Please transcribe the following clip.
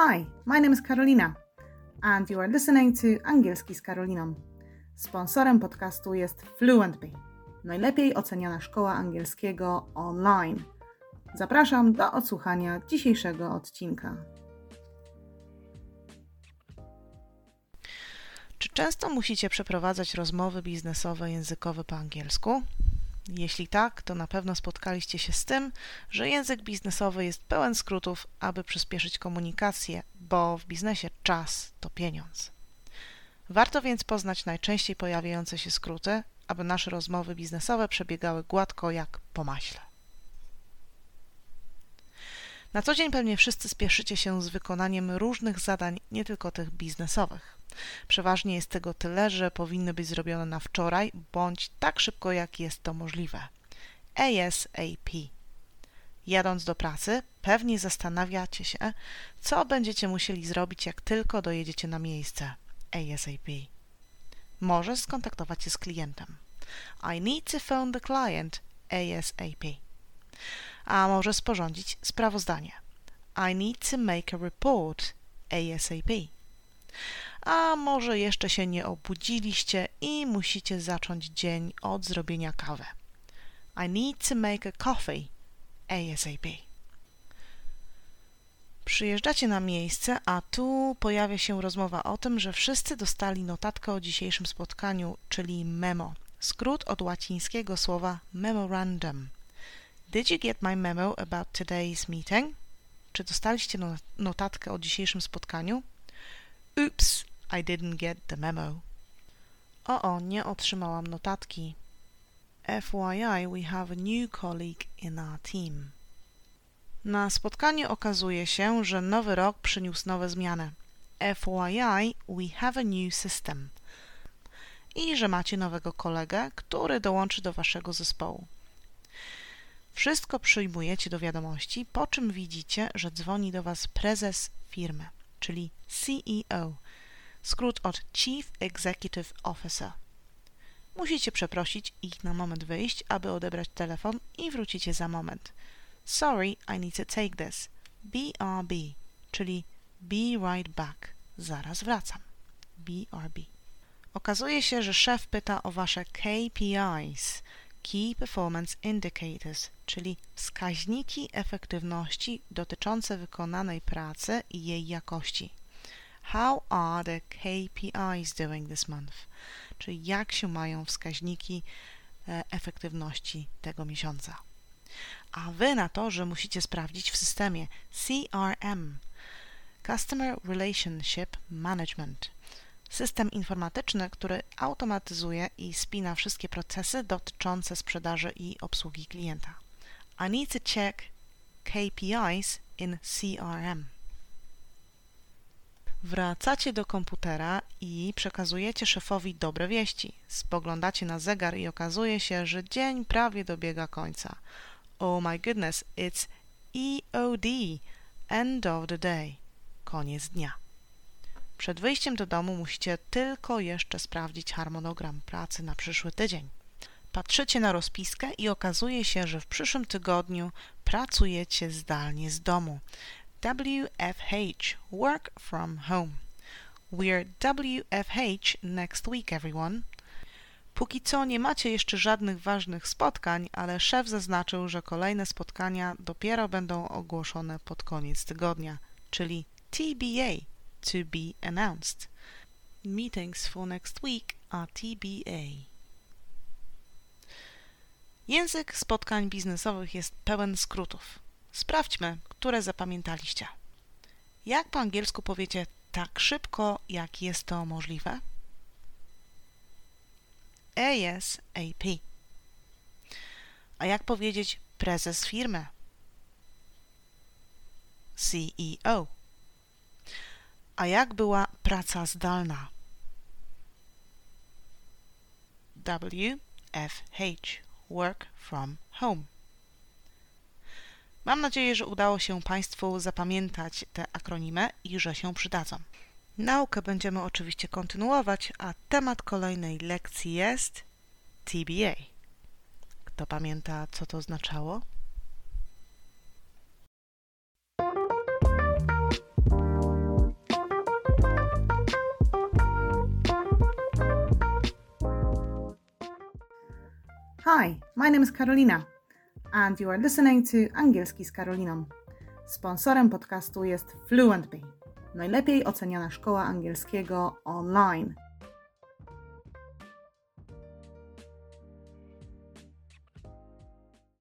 Hi, my name is Karolina, and you are listening to Angielski z Karoliną. Sponsorem podcastu jest FluentBee, najlepiej oceniana szkoła angielskiego online. Zapraszam do odsłuchania dzisiejszego odcinka. Czy często musicie przeprowadzać rozmowy biznesowe językowe po angielsku? Jeśli tak, to na pewno spotkaliście się z tym, że język biznesowy jest pełen skrótów, aby przyspieszyć komunikację, bo w biznesie czas to pieniądz. Warto więc poznać najczęściej pojawiające się skróty, aby nasze rozmowy biznesowe przebiegały gładko jak po maśle. Na co dzień pewnie wszyscy spieszycie się z wykonaniem różnych zadań, nie tylko tych biznesowych. Przeważnie jest tego tyle, że powinny być zrobione na wczoraj bądź tak szybko, jak jest to możliwe. ASAP. Jadąc do pracy, pewnie zastanawiacie się, co będziecie musieli zrobić, jak tylko dojedziecie na miejsce. ASAP. Może skontaktować się z klientem. I need to phone the client ASAP. A może sporządzić sprawozdanie. I need to make a report ASAP a może jeszcze się nie obudziliście i musicie zacząć dzień od zrobienia kawy. I need to make a coffee ASAP. Przyjeżdżacie na miejsce, a tu pojawia się rozmowa o tym, że wszyscy dostali notatkę o dzisiejszym spotkaniu, czyli memo. Skrót od łacińskiego słowa memorandum. Did you get my memo about today's meeting? Czy dostaliście notatkę o dzisiejszym spotkaniu? Oops, I didn't get the memo. O, o, nie otrzymałam notatki. FYI, we have a new colleague in our team. Na spotkaniu okazuje się, że nowy rok przyniósł nowe zmiany. FYI, we have a new system. I że macie nowego kolegę, który dołączy do waszego zespołu. Wszystko przyjmujecie do wiadomości, po czym widzicie, że dzwoni do was prezes firmy, czyli CEO, skrót od Chief Executive Officer. Musicie przeprosić ich na moment wyjść, aby odebrać telefon i wrócicie za moment. Sorry, I need to take this. BRB, czyli Be right back. Zaraz wracam. BRB. Okazuje się, że szef pyta o wasze KPIs, Key Performance Indicators, czyli wskaźniki efektywności dotyczące wykonanej pracy i jej jakości. How are the KPIs doing this month? Czyli jak się mają wskaźniki e, efektywności tego miesiąca. A wy na to, że musicie sprawdzić w systemie CRM Customer Relationship Management system informatyczny, który automatyzuje i spina wszystkie procesy dotyczące sprzedaży i obsługi klienta. I need to check KPIs in CRM. Wracacie do komputera i przekazujecie szefowi dobre wieści. Spoglądacie na zegar i okazuje się, że dzień prawie dobiega końca. Oh my goodness, it's EOD, end of the day, koniec dnia. Przed wyjściem do domu musicie tylko jeszcze sprawdzić harmonogram pracy na przyszły tydzień. Patrzycie na rozpiskę i okazuje się, że w przyszłym tygodniu pracujecie zdalnie z domu. WFH, Work from Home. We're WFH next week, everyone. Póki co nie macie jeszcze żadnych ważnych spotkań, ale szef zaznaczył, że kolejne spotkania dopiero będą ogłoszone pod koniec tygodnia, czyli TBA, to be announced. Meetings for next week are TBA. Język spotkań biznesowych jest pełen skrótów. Sprawdźmy, które zapamiętaliście. Jak po angielsku powiecie tak szybko, jak jest to możliwe? ASAP. A jak powiedzieć prezes firmy? CEO. A jak była praca zdalna? WFH. Work from home. Mam nadzieję, że udało się Państwu zapamiętać te akronimy i że się przydadzą. Naukę będziemy oczywiście kontynuować, a temat kolejnej lekcji jest TBA. Kto pamięta, co to oznaczało? Hi, my name is Karolina and you are listening to Angielski z Karoliną. Sponsorem podcastu jest Fluentby, najlepiej oceniana szkoła angielskiego online.